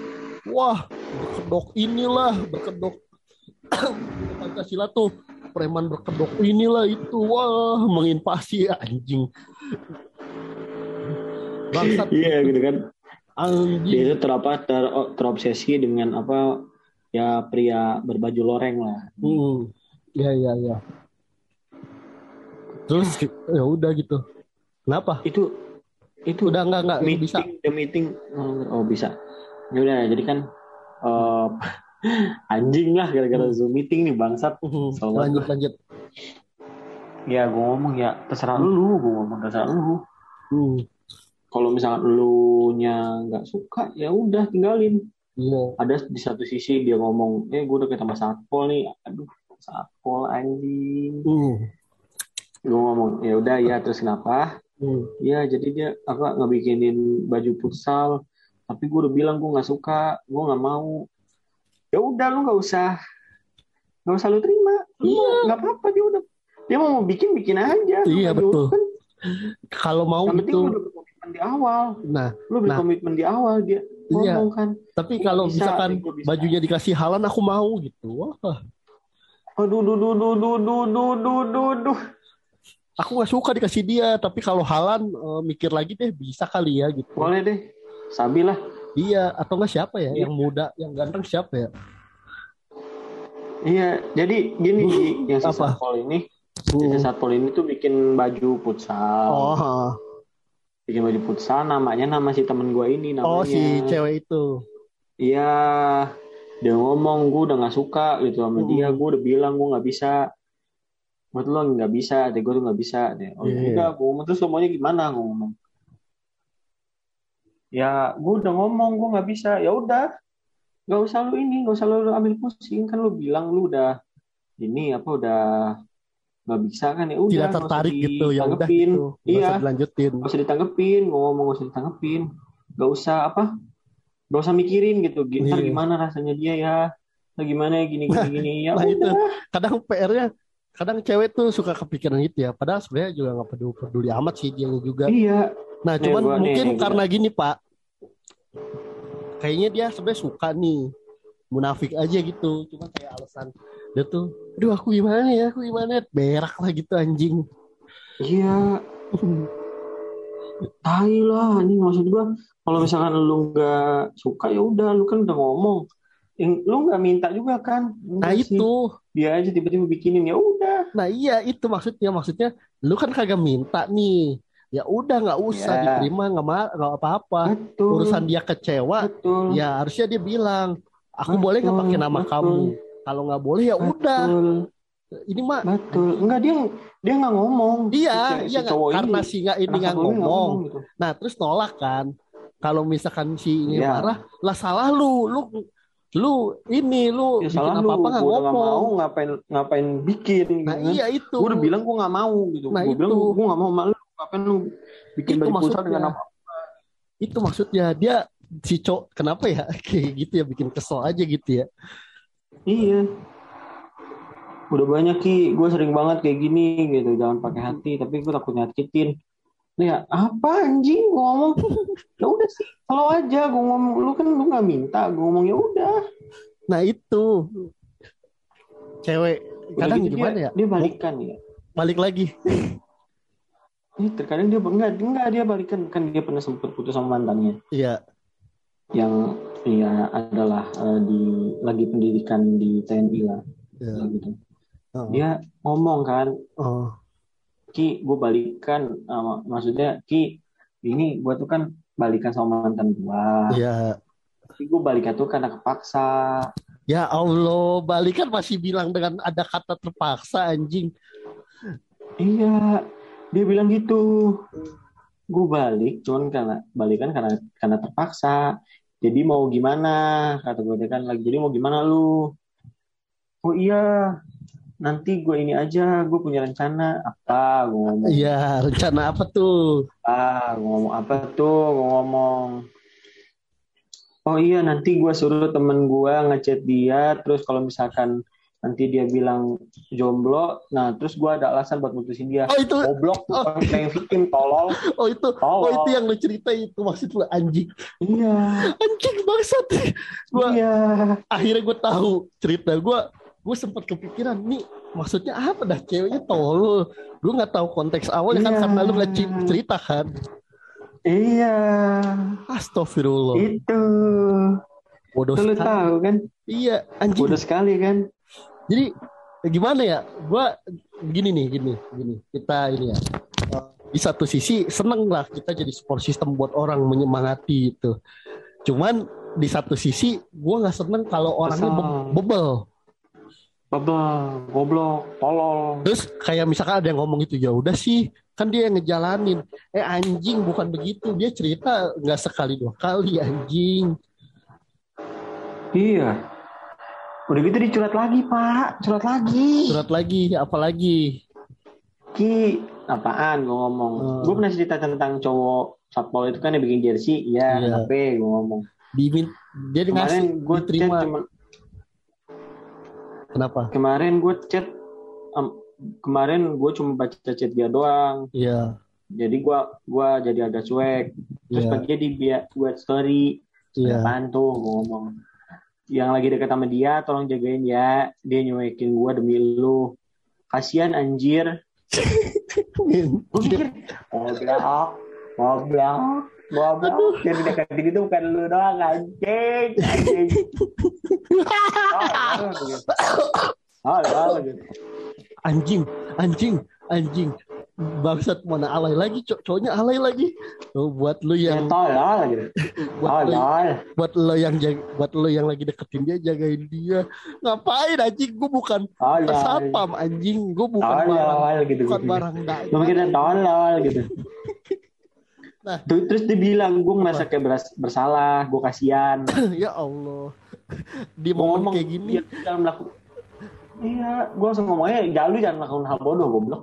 wah berkedok inilah berkedok Pancasila tuh preman berkedok inilah itu wah menginvasi anjing. Bangsat Iya gitu kan. anjing. Dia itu terapa ter, terobsesi dengan apa ya pria berbaju loreng lah. Hmm. Iya iya iya. Terus ya udah gitu. Kenapa? Itu itu Udah enggak enggak meeting bisa. the meeting oh bisa. Ya udah jadi kan eh, anjing lah gara-gara zoom meeting nih bangsat. Hmm, Selamat. Lanjut lanjut. Ya gue ngomong ya terserah lu, gue ngomong terserah lu. Hmm. Kalau misalkan lu nya nggak suka ya udah tinggalin. Iya. Ada di satu sisi dia ngomong, eh gue udah ketemu satpol nih, aduh satpol anjing. Hmm. Gue ngomong ya udah ya terus kenapa? Hmm. Ya jadi dia apa ngebikinin baju futsal, tapi gue udah bilang gue nggak suka, gue nggak mau. Ya udah lu nggak usah, nggak usah lu terima. Lu Iya. nggak apa-apa dia udah dia mau bikin bikin aja. Iya, Baju. betul. Kan Kalau mau yang lu udah berkomitmen di awal. Nah, Lu Nah. berkomitmen di awal dia Iya. ngomong kan. tapi kalau bisa, misalkan bisa. bajunya dikasih halan aku mau gitu. Wah, Aduh, duh, duh, duh, duh, duh, duh, duh, duh, duh. aku nggak suka dikasih dia, tapi kalau halan eh, mikir lagi deh bisa kali ya gitu. Boleh deh. Sabi lah. Iya, atau nggak siapa ya? Iya. Yang muda, yang ganteng siapa ya? Iya, jadi gini Ji, yang si Apa? Satpol ini si Hmm. satpol ini tuh bikin baju futsal Oh, bikin baju futsal namanya nama si temen gue ini namanya oh si cewek itu. iya dia ngomong gue udah nggak suka gitu sama Hmm. dia gue udah bilang gue nggak bisa buat lo nggak bisa deh gue tuh nggak bisa deh oh Iya. udah gue ngomong terus lo maunya gimana gue ngomong ya gue udah ngomong gue nggak bisa ya udah nggak usah lu ini nggak usah lu ambil pusing kan lu bilang lu udah ini apa udah nggak bisa kan ya udah Tidak tertarik gitu ya udah ditanggepin. gitu. Iya usah dilanjutin. nggak usah ditanggepin ngomong nggak usah ditanggepin nggak usah apa nggak usah mikirin gitu ntar Iya. gimana rasanya dia ya Ntar gimana ya gini gini gini ya Nah, itu. Kadang PR-nya kadang cewek tuh suka kepikiran gitu ya. Padahal sebenarnya juga nggak peduli, peduli amat sih dia juga. iya Nah, Nih, cuman gua mungkin nih, karena gini, Pak. Kayaknya dia sebenarnya suka nih. Munafik aja gitu. Cuma kayak alasan dia tuh, aduh aku gimana ya, aku gimana ya. Berak lah gitu anjing. iya tai lah ini maksud gua kalau misalkan lu nggak suka ya udah lu kan udah ngomong yang lu nggak minta juga kan Nah Enggak sih. itu, dia aja tiba-tiba bikinin ya udah nah iya itu maksudnya, maksudnya lu kan kagak minta nih. Ya udah nggak usah Ya. diterima, nggak apa-apa. betul Urusan dia kecewa, betul ya harusnya dia bilang, aku Betul, boleh nggak pakai nama betul. kamu? Kalau nggak boleh ya udah. Ini mah betul enggak dia dia nggak ngomong Iya, Si- si iya cowok karena ini. si nggak ini nggak ini ngomong. gitu. Nah terus nolak kan. Kalau misalkan si ini Iya. marah, lah salah lu, lu, lu ini lu ya bikin salah apa apa nggak ngomong. mau ngapain ngapain bikin Nah gitu iya itu. Gua udah bilang gua nggak mau gitu Nah, Gua bilang gua nggak mau sama ngapain lu bikin Itu baju maksudnya. dengan apa Itu maksudnya. Dia si cowok kenapa ya? Kayak gitu ya bikin kesel aja gitu ya. iya. Udah banyak ki. Gue sering banget kayak gini gitu. Jangan pakai hati tapi gue takut nyakitin. Nih ya, apa anjing? Gue ngomong. Ya udah sih kalau aja gue ngomong. Lu kan lu nggak minta gue ngomong ya udah. Nah itu. Cewek. Udah kadang gitu gimana dia, ya? dia balikan ya. Balik lagi. Ini terkadang dia enggak enggak dia balikan kan dia pernah sempat putus sama mantannya Iya. yang ya adalah eh, di lagi pendidikan di TNI lah Iya. gitu. Oh. Dia ngomong kan, Oh. Ki, gue balikan, sama- maksudnya Ki, ini gue tuh kan balikan sama mantan gue, Iya. tapi gue balikan tuh karena kepaksa. Ya Allah, balikan masih bilang dengan ada kata terpaksa anjing. Iya, dia bilang gitu. Gue balik, cuman karena balikan karena karena terpaksa. Jadi mau gimana? Kata gue kan lagi. Jadi mau gimana lu? Oh iya, nanti gue ini aja. Gue punya rencana apa? Gue ngomong. Iya, rencana apa tuh? Ah, gue ngomong apa tuh? Gue ngomong. Oh iya, nanti gue suruh temen gue ngechat dia. Terus kalau misalkan nanti dia bilang jomblo, nah terus gue ada alasan buat mutusin dia. Oh itu, Goblok bukan playing victim tolol. oh itu, oh itu yang lu cerita itu maksud lu anjing, Iya. anjing bangsat. Gua Iya. akhirnya gue tahu cerita gue, gue sempat kepikiran nih maksudnya apa dah ceweknya tolol. Gue nggak tahu konteks awalnya kan Iya. karena lu nggak cerita kan. Iya. Astagfirullah, Itu. bodoh Itu sekali. tahu kan? Iya, anjing. Bodoh sekali kan? Jadi gimana ya? Gua gini nih, gini, gini. Kita ini ya. Di satu sisi seneng lah kita jadi support system buat orang menyemangati itu. Cuman di satu sisi gua nggak seneng kalau orangnya be- bebel. Babak, goblok, tolol. Terus kayak misalkan ada yang ngomong itu ya udah sih kan dia yang ngejalanin. Eh anjing bukan begitu. Dia cerita nggak sekali dua kali anjing. Iya. Udah gitu dicurat lagi, Pak. Curat lagi. Surat lagi, apalagi. Ki, apaan gue ngomong. Hmm. Gue pernah cerita tentang cowok satpol itu kan yang bikin jersey. Iya, Iya. kenapa gue ngomong. Dimin dia Kemarin gue chat diterima. cuma Kenapa? kemarin gue chat em, kemarin gue cuma baca chat dia doang. Iya. Jadi gue gua jadi agak cuek. Terus Iya. pagi dia buat story. Iya. Apaan tuh gue ngomong. Yang lagi deket sama dia tolong jagain ya. Dia nyuekin gue demi lu. Kasian anjir. Gue pikir goblok, goblok, goblok. Yang deketin itu bukan lu doang anjing, anjing. Oh, oh. Oh, anjing anjing anjing bangsat mana alay lagi cowok cowoknya alay lagi oh, buat lu Ya yang tolol gitu. buat lu, Tolol. buat lo yang buat lo yang lagi deketin dia jagain dia ngapain anjing gue bukan Tolol. satpam anjing gue bukan barang Tolol gitu. bukan barang dagang Gue tolol gitu. Nah. Tuh, terus dia bilang gue ngerasa kayak bersalah, gue kasihan. ya Allah di momen ngomong kayak gini "Iya, jangan melakukan. Iya, gue langsung ngomongnya jangan lu jangan melakukan hal bodoh goblok.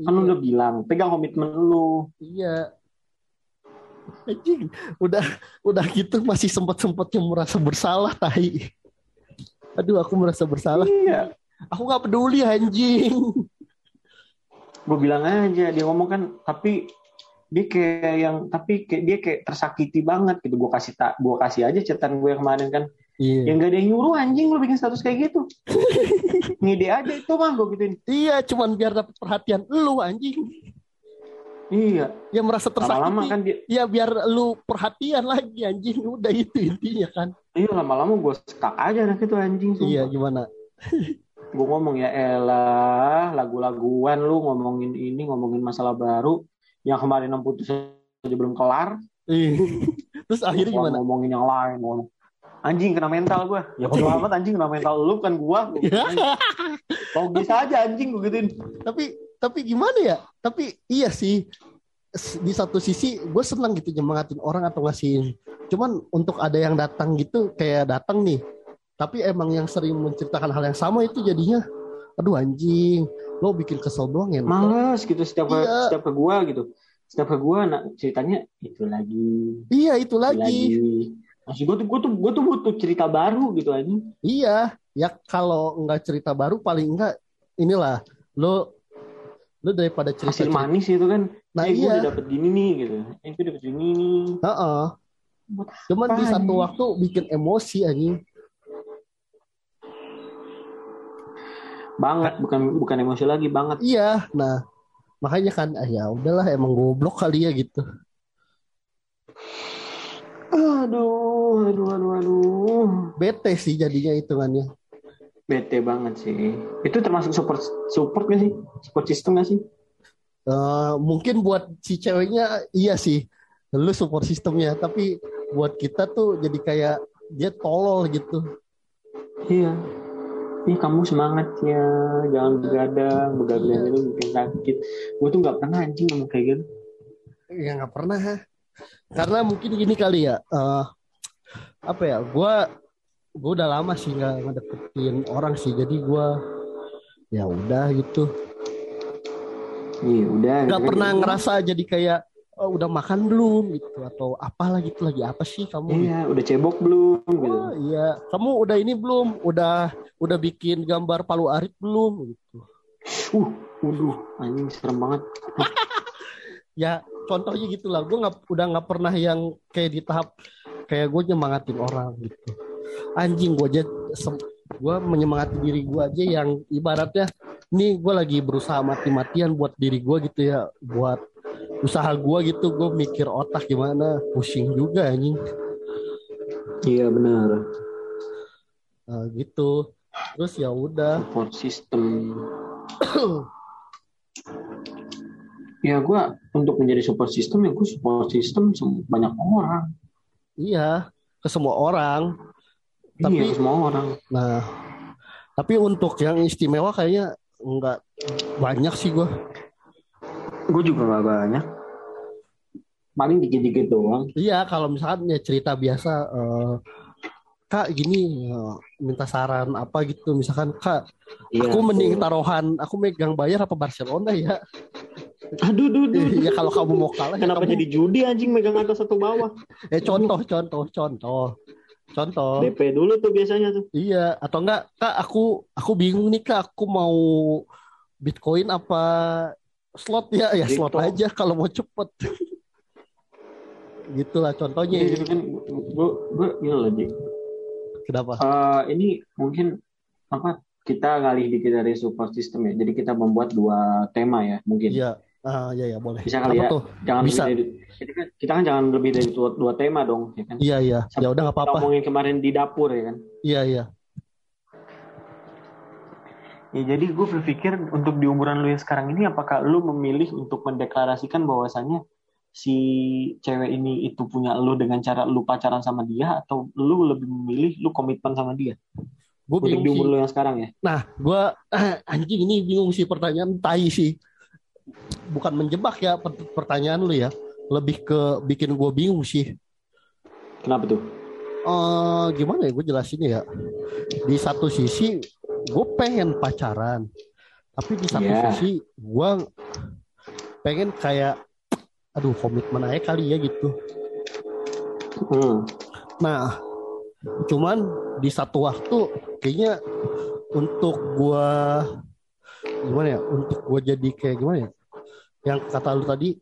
Kan lu iya, udah bilang, pegang komitmen lu. iya. Anjing udah udah gitu masih sempat sempatnya merasa bersalah tahi aduh aku merasa bersalah. Iya. aku nggak peduli anjing. Gue bilang aja, dia ngomong kan, tapi dia kayak yang tapi kayak dia kayak tersakiti banget gitu. Gue kasih tak gue kasih aja catatan gue kemarin kan iya. Yang gak ada yang nyuruh anjing lu bikin status kayak gitu. Ngide aja itu mah gue gituin. Iya cuman biar dapat perhatian lu anjing. Iya. Ya merasa tersakiti. lama-lama kan dia ya biar lu perhatian lagi anjing. Udah itu intinya kan. Iya lama-lama gue stuck aja anak itu anjing sumpah. iya gimana? Gue ngomong ya elah lagu-laguan lu ngomongin ini ngomongin masalah baru yang kemarin yang putus aja belum kelar. Iya. terus akhirnya Gua gimana? ngomongin yang lain ngomong anjing kena mental gue ya bodo amat anjing kena mental. Lu kan gue logis aja anjing gue gituin. Tapi tapi gimana ya? Tapi iya sih. Di satu sisi gue senang gitu nyemangatin orang atau ngasihin. Cuman untuk ada yang datang gitu kayak datang nih. Tapi emang yang sering menceritakan hal yang sama itu jadinya aduh anjing lo bikin kesel doang ya males gitu setiap Iya. setiap ke gue gitu. Setiap ke gue nah, ceritanya itu lagi. Iya itu lagi, lagi Maksud gue tuh gue tuh gue tuh butuh cerita baru gitu anjing. Iya ya kalau nggak cerita baru paling enggak inilah lo lo daripada cerita hasil manis itu kan nah eh, gue iya. udah dapet gini nih gitu. Eh gue dapet gini nih. Heeh. Buat cuman di satu waktu bikin emosi anjing. Banget bukan bukan emosi lagi banget. Iya, nah makanya kan ah, ya udahlah emang goblok kali ya gitu. Aduh aduh aduh aduh. Bete sih jadinya hitungannya. bete banget sih. Itu termasuk support support gak sih? Support system gak sih? Eh, mungkin buat si ceweknya iya sih, lu support sistemnya, tapi buat kita tuh jadi kayak dia tolol gitu. iya. Ih kamu semangat ya. Jangan begadang. Begadang itu bikin sakit. Gue tuh nggak pernah anjing ngomong kayak gitu. Ya nggak pernah. Karena mungkin gini kali ya. eh, apa ya? Gua gua udah lama sih nggak ngedeketin orang sih, jadi gua ya udah gitu. iya udah nggak gitu kan. pernah ngerasa jadi kayak oh, udah makan belum gitu atau apalah gitu lagi apa sih kamu gitu. iya udah cebok belum gitu Oh, iya kamu udah ini belum udah udah bikin gambar palu arit belum gitu uh waduh anjing serem banget ya contohnya gitulah gue nggak udah nggak pernah yang kayak di tahap kayak gue nyemangatin orang gitu. Anjing gue aja gue menyemangati diri gue aja yang ibaratnya nih gue lagi berusaha mati-matian buat diri gue gitu ya buat usaha gue gitu. Gue mikir otak gimana pusing juga anjing. Iya benar. Nah, gitu. Terus ya udah. Support system ya gue untuk menjadi support system ya gue support system banyak orang. Iya ke semua orang. Iya Tapi- ke semua orang. Nah tapi untuk yang istimewa kayaknya nggak banyak sih gue gue juga gak banyak. Paling dikit-dikit doang. Iya, kalau misalkan ya cerita biasa, eh, kak gini eh, minta saran apa gitu, misalkan kak, Iya, aku mending taruhan, aku megang bayar apa Barcelona ya? Aduh duh, duh, duh. ya kalau kamu mau kalah, ya kenapa kamu- jadi judi anjing megang atas atau bawah Eh contoh, contoh, contoh, contoh. DP dulu tuh biasanya tuh Iya, atau enggak kak aku aku bingung nih kak, aku mau Bitcoin apa slot ya? Ya slot aja kalau mau cepet. Gitulah contohnya. Iya, gitu kan gue gue gini loh Ji. Kenapa? Eh, ini mungkin apa kita ngalih dikit dari support system ya jadi kita membuat dua tema ya mungkin Iya, ah ya ya boleh. Bisa kali Apa ya? tuh? jangan Bisa. lebih dari kita kan, kita kan jangan lebih dari dua, dua tema dong ya kan Iya iya. Ya udah nggak apa-apa. ngomongin kemarin di dapur ya kan Iya iya. Ya jadi gue berpikir untuk di umuran lu yang sekarang ini apakah lu memilih untuk mendeklarasikan bahwasannya si cewek ini itu punya lu dengan cara lu pacaran sama dia atau lu lebih memilih lu komitmen sama dia? Gue bingung di sih. umur lu yang sekarang ya. Nah, gue anjing ini bingung sih pertanyaan tai sih. Bukan menjebak ya per- pertanyaan lu ya. Lebih ke bikin gue bingung sih. Kenapa tuh? eh gimana ya gue jelasinnya ya. Di satu sisi gue pengen pacaran. Tapi di satu Iya. sisi gue pengen kayak aduh komitmen aja kali ya gitu. Hmm. Nah, cuman di satu waktu kayaknya untuk gua gimana ya? Untuk gua jadi kayak gimana ya? Yang kata lu tadi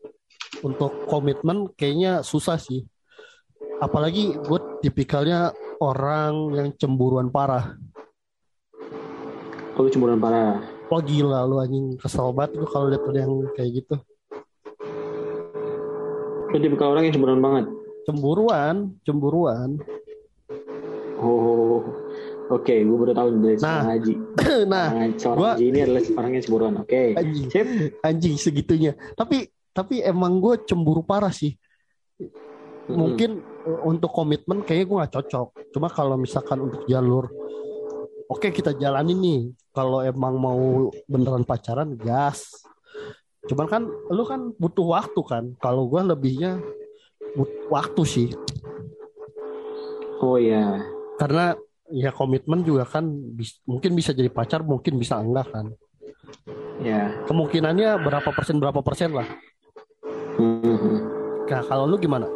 untuk komitmen kayaknya susah sih. Apalagi gue tipikalnya orang yang cemburuan parah. Oh, lu cemburuan parah. Wah gila lu anjing kesel banget gue kalau lihat ada yang kayak gitu. Lu tipe orang yang cemburuan banget. Cemburuan, cemburuan. Oh, oke, gue baru tahu dari Nah. seorang haji. nah, Seorang, seorang gua- haji ini adalah orang yang cemburuan. Oke, anjing. sip. anjing segitunya tapi tapi emang gue cemburu parah sih mungkin uh, untuk komitmen kayaknya gue nggak cocok cuma kalau misalkan untuk jalur oke kita jalanin nih kalau emang mau beneran pacaran gas cuman kan lu kan butuh waktu kan kalau gue lebihnya but- waktu sih Oh ya, karena ya komitmen juga kan bis- mungkin bisa jadi pacar mungkin bisa enggak kan ya. kemungkinannya berapa persen berapa persen lah Hmm. nah kalau lu gimana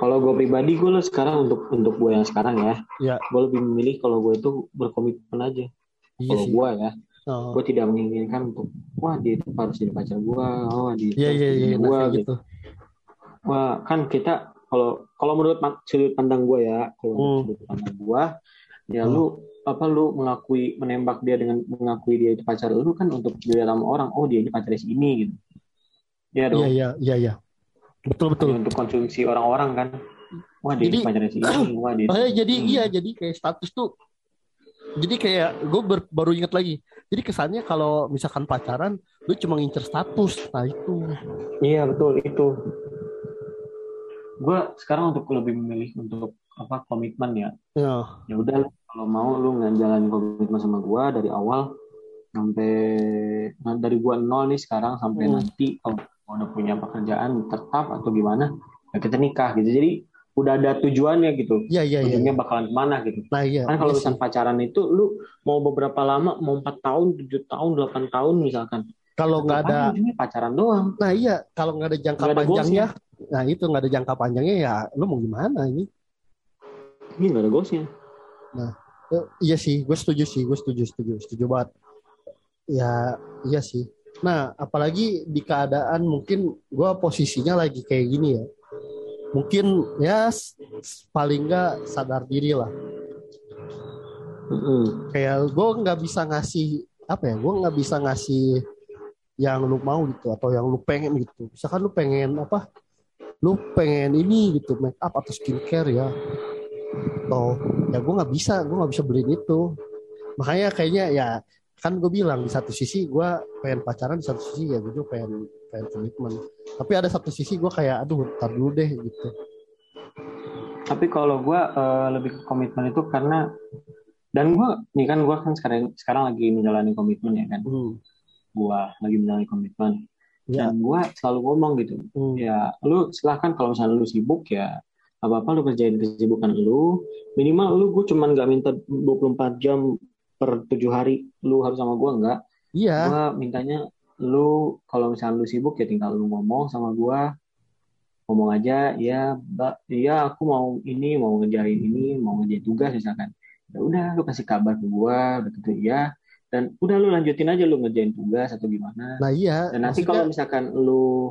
Kalau gue pribadi, gue lo sekarang untuk untuk gue yang sekarang ya, ya gue lebih memilih kalau gue itu berkomitmen aja. iya Kalau gue ya, Oh. gue tidak menginginkan untuk wah dia itu harus jadi pacar gue, oh dia itu Iya iya iya nah, gua, kayak gitu. gitu. Wah kan kita kalau kalau menurut sudut pandang gue ya, kalau menurut Hmm. sudut pandang gue, ya Hmm. lu apa lu mengakui menembak dia dengan mengakui dia itu pacar lu kan untuk dilihat sama orang, oh dia ini pacarnya si ini gitu. Ya Iya dong. iya iya iya. Betul betul. Hanya untuk konsumsi orang-orang kan. Wah dia Jadi- ini pacarnya si ini, wah dia. Oh, ya, jadi Hmm. iya jadi kayak status tuh jadi kayak gue baru inget lagi. Jadi kesannya kalau misalkan pacaran lu cuma ngincer status. Nah itu. Iya betul itu. Gue sekarang untuk lebih memilih untuk apa komitmen ya. Ya. Ya udah kalau mau lu ngejalanin komitmen sama gue dari awal sampai nah, dari gua nol nih sekarang sampai Hmm. nanti kalau gua udah punya pekerjaan tetap atau gimana ya kita nikah gitu. Jadi udah ada tujuannya gitu. Iya iya iya. Ujungnya bakalan ke mana gitu. Nah iya. Kan kalau iya misalkan pacaran itu lu mau beberapa lama, mau empat tahun, tujuh tahun, delapan tahun misalkan. kalau nggak ada pacaran doang. nah iya kalau nggak ada jangka Nggak ada panjangnya nah itu nggak ada jangka panjangnya ya lu mau gimana ini? Ini gak ada gosnya. Eh, iya sih gue setuju sih gue setuju setuju setuju banget. Ya iya sih. Nah apalagi di keadaan mungkin gue posisinya lagi kayak gini ya. Mungkin ya paling nggak sadar diri lah. Mm-mm. kayak gue nggak bisa ngasih apa ya gue nggak bisa ngasih yang lu mau gitu atau yang lu pengen gitu. Misalkan lu pengen apa lu pengen ini gitu make up atau skincare ya atau ya gue nggak bisa gue nggak bisa beliin itu makanya kayaknya ya kan gue bilang di satu sisi gue pengen pacaran di satu sisi ya gue juga pengen pengen komitmen tapi ada satu sisi gue kayak aduh ntar dulu deh gitu Tapi kalau gue lebih ke komitmen itu karena dan gue nih kan gue kan sekarang sekarang lagi menjalani komitmen ya kan. hmm. Gue lagi menjalani komitmen. Ya Dan gue selalu ngomong gitu. hmm. Ya lu silahkan kalau misalnya lu sibuk ya apa apa lu kerjain kesibukan lu. Minimal lu gue cuman gak minta 24 jam per tujuh hari lu harus sama gue enggak. iya Gue mintanya lu kalau misalnya lu sibuk ya tinggal lu ngomong sama gua ngomong aja ya mbak iya aku mau ini mau ngejain ini mau ngerjain tugas misalkan ya udah lu kasih kabar ke gua udah gitu ya dan udah lu lanjutin aja lu ngerjain tugas atau gimana nah iya dan nanti maksudnya- kalau misalkan lu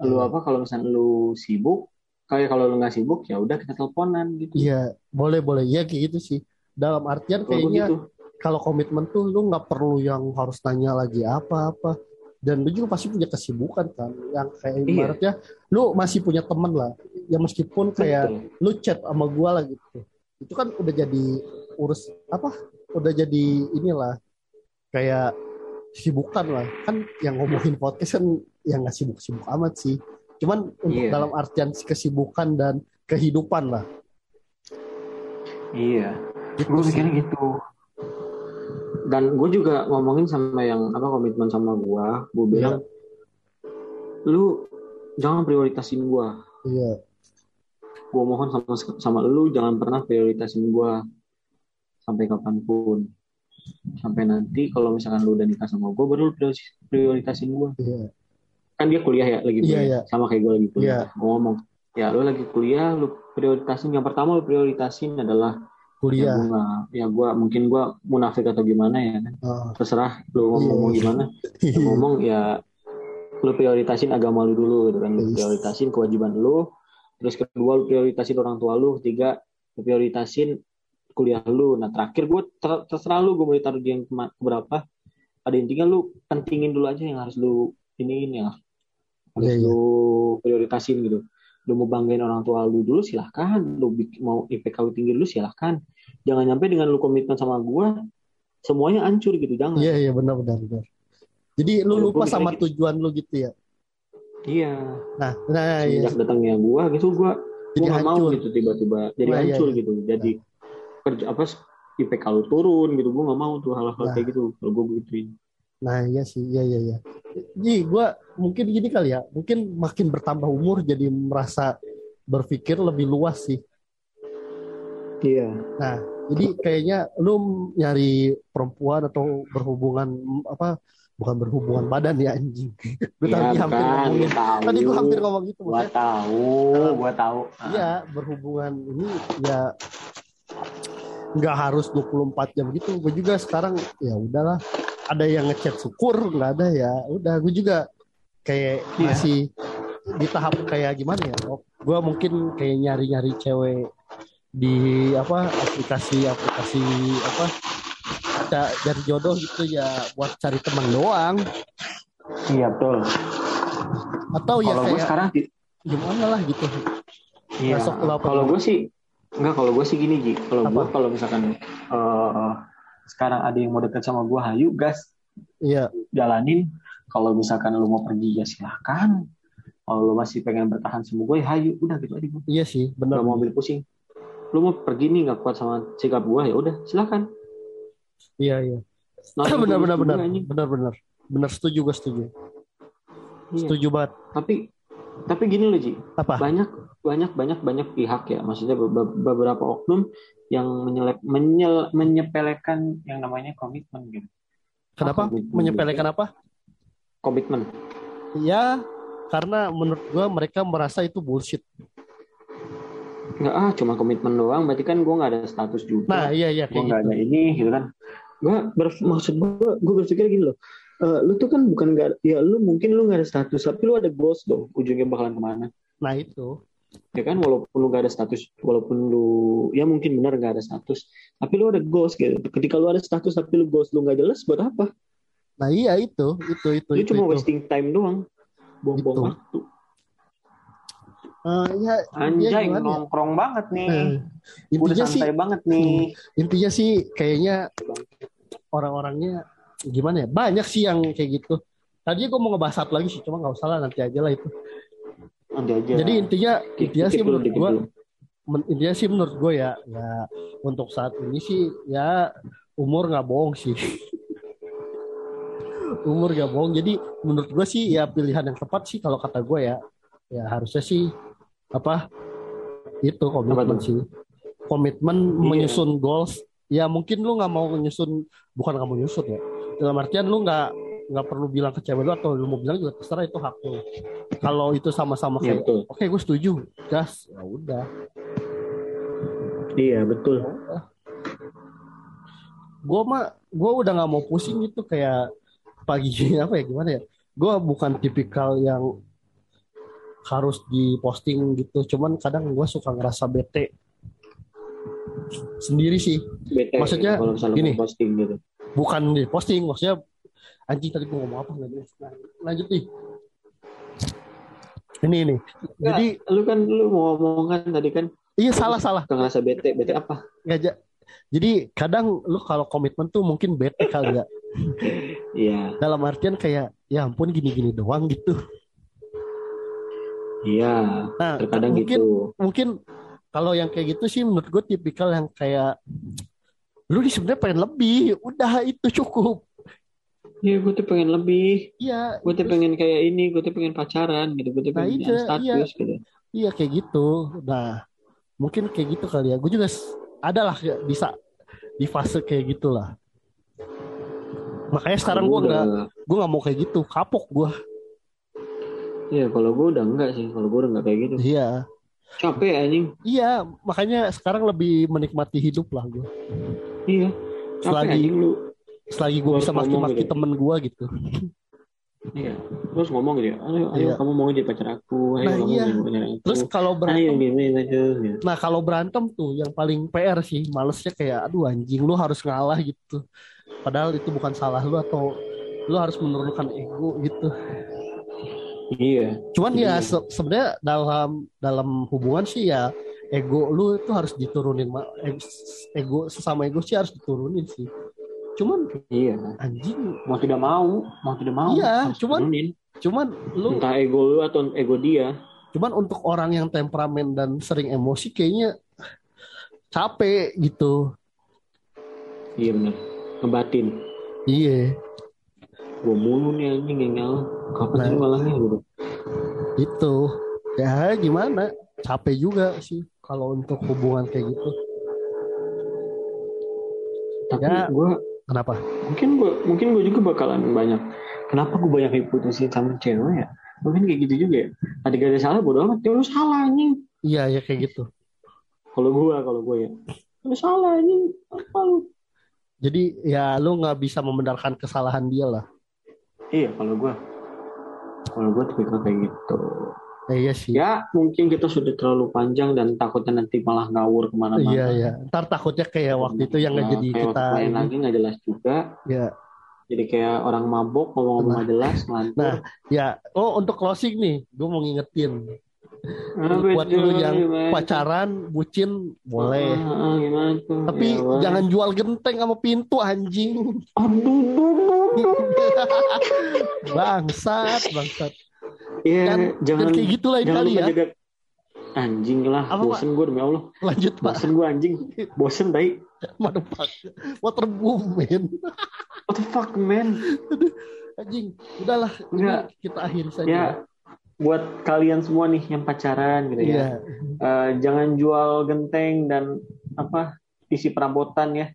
lu Hmm. apa kalau misalkan lu sibuk kayak kalau lu nggak sibuk ya udah kita teleponan gitu Iya, boleh boleh. Iya kayak gitu sih. Dalam artian kayaknya kalau komitmen tuh lu nggak perlu yang harus tanya lagi apa-apa. Dan lu juga pasti punya kesibukan kan. Yang kayak Iya. ibaratnya lu masih punya temen lah. Ya meskipun kayak Betul. lu chat sama gua lah gitu. Itu kan udah jadi urus apa? Udah jadi inilah kayak sibukan lah. Kan yang ngomongin podcast kan yang nggak sibuk-sibuk amat sih. Cuman untuk Iya. dalam artian kesibukan dan kehidupan lah. Iya. gitu gue mikirnya gitu. Dan gue juga ngomongin sama yang apa komitmen sama gue gue bilang lu jangan prioritasin gue iya. Gue mohon sama sama lu jangan pernah prioritasin gue sampai kapan pun sampai nanti kalau misalkan lu udah nikah sama gue baru lu prioritas- prioritasin gue iya. Kan dia kuliah ya lagi Iya, kuliah. iya. sama kayak gue lagi kuliah. Gue ngomong ya lu lagi kuliah lu prioritasin. Yang pertama lu prioritasin adalah ya kuliah. gue nggak ya gue mungkin gue munafik atau gimana ya kan. Ah, terserah lu ngomong Iya, mau iya. gimana. Lu ngomong ya lu prioritasin agama lu dulu gitu kan. Lu prioritasin kewajiban lu. Terus kedua lu prioritasin orang tua lu. Ketiga lu prioritasin kuliah lu. Nah terakhir gue ter- terserah lu gue mau ditaruh di yang keberapa. Pada intinya lu pentingin dulu aja yang harus lu iniin yang harus Iya, iya. lu prioritasin gitu. Lu mau banggain orang tua lu dulu silahkan. Lu mau IPK lu tinggi dulu silahkan. Jangan nyampe dengan lu komitmen sama gue semuanya hancur gitu jangan. Iya iya benar benar benar. Jadi lu Kalau lupa sama mikirnya tujuan lu gitu ya? Iya, nah nah iya. Sejak datangnya gua gitu gua jadi gua mau gitu tiba-tiba jadi Nah, iya, hancur iya. gitu. Jadi kerja apa IPK lu turun gitu. Gua nggak mau tuh hal-hal Nah. kayak gitu. Kalau gua begituin. Nah iya sih, iya iya iya. Jadi gue mungkin gini kali ya, mungkin makin bertambah umur jadi merasa berpikir lebih luas sih. Iya. Nah jadi kayaknya lu nyari perempuan atau berhubungan apa? Bukan berhubungan badan ya anjing. gue Iya, tadi hampir kan, ngomongin. gua tahu. Tadi gue hampir ngomong gitu. Gua maksudnya, tahu, gua tahu. Ah. Iya berhubungan ini ya nggak harus 24 jam gitu. Gue juga sekarang ya udahlah. Ada yang ngechat syukur, nggak ada ya. Udah gue juga kayak Iya. masih di tahap kayak gimana ya? Oh, gue mungkin kayak nyari-nyari cewek di apa aplikasi-aplikasi apa ca- cari jodoh gitu ya buat cari teman doang Iya betul. atau ya Kalau gua kayak sekarang gimana lah gitu Iya. Kalau gue sih enggak kalau gue sih gini Ji. Kalau gue kalau misalkan eh, sekarang ada yang mau deket sama gue, hayu gas iya jalanin. Kalau misalkan lu mau pergi ya silahkan. Kalau lu masih pengen bertahan sama gue, ya hayu. Udah gitu aja gue. iya sih benar Gak mau ambil pusing. Lu mau pergi nih gak kuat sama sikap gue, ya udah silahkan. iya iya Nothing benar tulus benar juga, benar benar benar benar setuju gue setuju Iya. setuju banget Tapi tapi gini loh Ji, apa banyak banyak banyak banyak pihak ya, maksudnya be- be- beberapa oknum yang menyelep, menyel- menyepelekan yang namanya komitmen gitu. kenapa komitmen menyepelekan apa Komitmen. ya karena menurut gue mereka merasa itu bullshit Enggak ah, cuma komitmen doang. Berarti kan gue nggak ada status juga. nah iya iya gue nggak gitu ada ini, gitu kan. Gue maksud gue, gue berpikir gini loh. Eh, lu tuh kan bukan nggak, ya lu mungkin lu nggak ada status, tapi lu ada goals dong. Ujungnya bakalan ke mana? nah itu Ya kan, walaupun lu nggak ada status, walaupun lu, ya mungkin benar nggak ada status, tapi lu ada goals gitu. Ketika lu ada status tapi lu goals lu nggak jelas, buat apa? nah iya itu itu itu Lu itu, cuma itu. wasting time doang, buang-buang Itu. waktu. Eh, ya Anjay, ya? nongkrong banget nih. Eh, Udah intinya sih santai banget nih. intinya sih kayaknya orang-orangnya gimana ya? Banyak sih yang kayak gitu. Tadi gue mau ngebahas satu lagi sih cuma nggak usah lah nanti aja lah itu. Nanti aja. jadi intinya intinya sih menurut gue men- intinya sih menurut gue ya ya untuk saat ini sih ya umur nggak bohong sih. Umur nggak bohong. Jadi menurut gue sih ya pilihan yang tepat sih kalau kata gue ya. Ya harusnya sih apa itu komitmen tuh? sih. Komitmen Iya. menyusun goals. Ya mungkin lu nggak mau menyusun bukan nggak mau menyusun ya dalam artian lu nggak nggak perlu bilang ke cewek lu atau lu mau bilang juga terserah itu hak lu. Kalau itu sama-sama Iya kayak oke gue setuju. Gas. Ya udah. Iya betul. gue mah gue udah nggak mau pusing gitu kayak pagi apa ya gimana ya? Gue bukan tipikal yang harus diposting gitu cuman kadang gue suka ngerasa bete. Sendiri sih. Bete Maksudnya, kalau misalnya gini. posting gitu. Bukan di posting maksudnya anjing tadi gue ngomong apa nggak jelas. Nah, lanjut nih. Ini ini. Jadi lu kan lu mau ngomong kan tadi kan. Iya salah salah. Suka ngerasa bete bete apa? Nggak ja- jadi kadang lu kalau komitmen tuh mungkin bete kali ya. Iya, dalam artian kayak ya ampun gini-gini doang gitu. Iya. nah Terkadang mungkin gitu. mungkin kalau yang kayak gitu sih menurut gue tipikal yang kayak lu nih sebenarnya pengen lebih udah itu cukup Iya, gue tuh pengen lebih. iya Gue tuh pengen kayak ini. Gue tuh pengen pacaran gitu. Gue tuh Nah, pengen iya, status gitu. iya kayak gitu nah mungkin kayak gitu kali ya gue juga s- ada lah kayak bisa di fase kayak gitulah makanya sekarang gue nggak gue nggak mau kayak gitu kapok gue Iya, kalau gue udah enggak sih. Kalau gue udah enggak kayak gitu. iya Capek anjing. iya makanya sekarang lebih menikmati hidup lah gue Iya. Selagi- anjing lu. selagi gue bisa maki-maki gitu. temen gue gitu Iya. Terus ngomong gitu ya. Ayo, ayo Iya. kamu mau jadi pacar aku. Ayo Nah, kamu iya. jadi pacar aku. terus kalau ayo berantem gini aja. Gitu. nah kalau berantem tuh yang paling PR sih malesnya kayak aduh anjing lu harus ngalah gitu padahal itu bukan salah lu atau lu harus menurunkan ego gitu Iya. cuman ya Iya. se- sebenarnya dalam dalam hubungan sih ya ego lu itu harus diturunin Ma- e- ego sesama ego sih harus diturunin sih cuman Iya. anjing Mau tidak mau, mau tidak mau. Iya, harus cuman- turunin. cuman lu entah ego lu atau ego dia. cuman untuk orang yang temperamen dan sering emosi kayaknya capek gitu Iya benar. Ngebatin. iya Gue mulu nih anjing yang. Kapan Nah. sih ngalahnya gitu. itu ya gimana capek juga sih kalau untuk hubungan kayak gitu Tapi Ya. gue kenapa mungkin gue mungkin gue juga bakalan banyak. Kenapa gue banyak diputusin sama cewek ya? Mungkin kayak gitu juga ya. Ada gak ada salah bodo amat. Ya lu salah anjing. iya ya kayak gitu Kalau gue, kalau gue ya. Lu salah anjing. Apa lu? jadi ya lu nggak bisa membenarkan kesalahan dia lah Iya, kalau gue. Kalau gue tipikal kayak gitu. Iya sih Ya, mungkin kita sudah terlalu panjang dan takutnya nanti malah ngawur ke mana-mana. iya iya ntar takutnya kayak waktu itu yang nggak Nah, jadi kayak kita lain lagi nggak jelas juga. ya Jadi kayak orang mabok ngomong-ngomong nggak jelas, ngelantur. Nah, ya oh untuk closing nih gue mau ngingetin Ah, buat lu yang gimana? pacaran bucin boleh Ah, ah, gimana tuh? tapi Ya, wah. jangan jual genteng sama pintu anjing Aduh, bangsat bangsat Iya, jangan dan kayak gitu lain jangan kali ya jaga anjing lah. Apa, bosen gue demi Allah. lanjut pak Bosen gue anjing. Bosen baik. Waduh, pak waterboom men What the fuck man? anjing udahlah Enggak. kita akhiri saja Ya, buat kalian semua nih yang pacaran gitu ya. iya Eh, jangan jual genteng dan apa isi perabotan ya.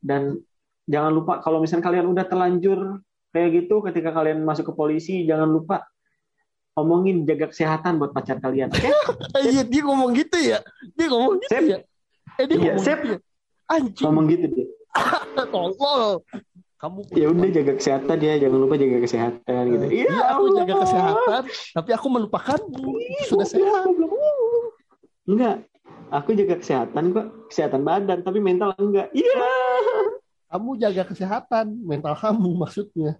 Dan jangan lupa kalau misalnya kalian udah terlanjur kayak gitu ketika kalian masuk ke polisi jangan lupa omongin jaga kesehatan buat pacar kalian. Oke? Eh, iya dia ngomong gitu ya dia ngomong gitu Sep. ya eh dia Iya, ngomong sep. gitu ya anjing Ngomong gitu deh. tolol kamu Ya udah jaga kesehatan ya, jangan lupa jaga kesehatan gitu. Iya, aku Allah. jaga kesehatan, tapi aku melupakanmu. Sudah sehat. Enggak. Aku jaga kesehatan kok, kesehatan badan, tapi mental enggak. Iya. Kamu jaga kesehatan mental kamu maksudnya.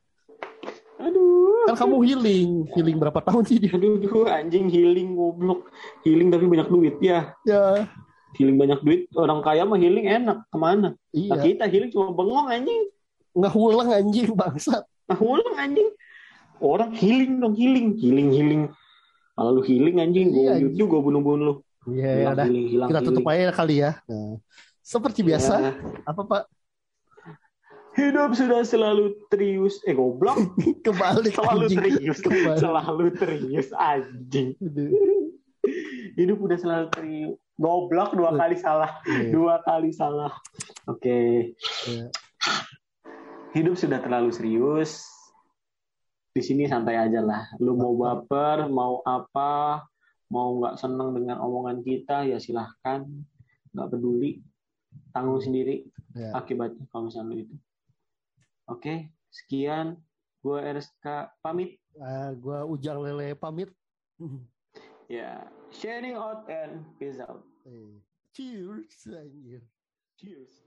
Kan kamu healing, healing berapa tahun sih dia? Aduh, aduh, anjing healing goblok. Healing tapi banyak duit ya. Ya, Healing banyak duit, orang kaya mah healing enak. Ke mana? Nah, iya. kita healing cuma bengong anjing. Nggak ulang anjing bangsat. Nah, ulang anjing. Orang healing dong, healing. Healing, healing. Kalau lu healing anjing, gue Iya, YouTube, gue bunuh-bunuh lu. Iya, ya Hilang Kita tutup aja kali ya. Nah, seperti biasa, Ya. apa Pak? Hidup sudah selalu trius. Eh, goblok. Kebalik Selalu anjing. trius. Kebalik. Selalu trius, anjing. Hidup udah selalu trius. Goblok dua kali salah. Iya. Dua kali salah. Oke. Iya. Hidup sudah terlalu serius. Di sini santai aja lah. Lu mau baper, mau apa, mau nggak seneng dengan omongan kita, ya silahkan. Nggak peduli. Tanggung sendiri Ya. akibatnya kalau misalnya itu. Oke, sekian. Gue RSK pamit. Ah, gua ujang lele pamit. Ya, sharing out and peace out. Eh, Cheers anjir. Cheers.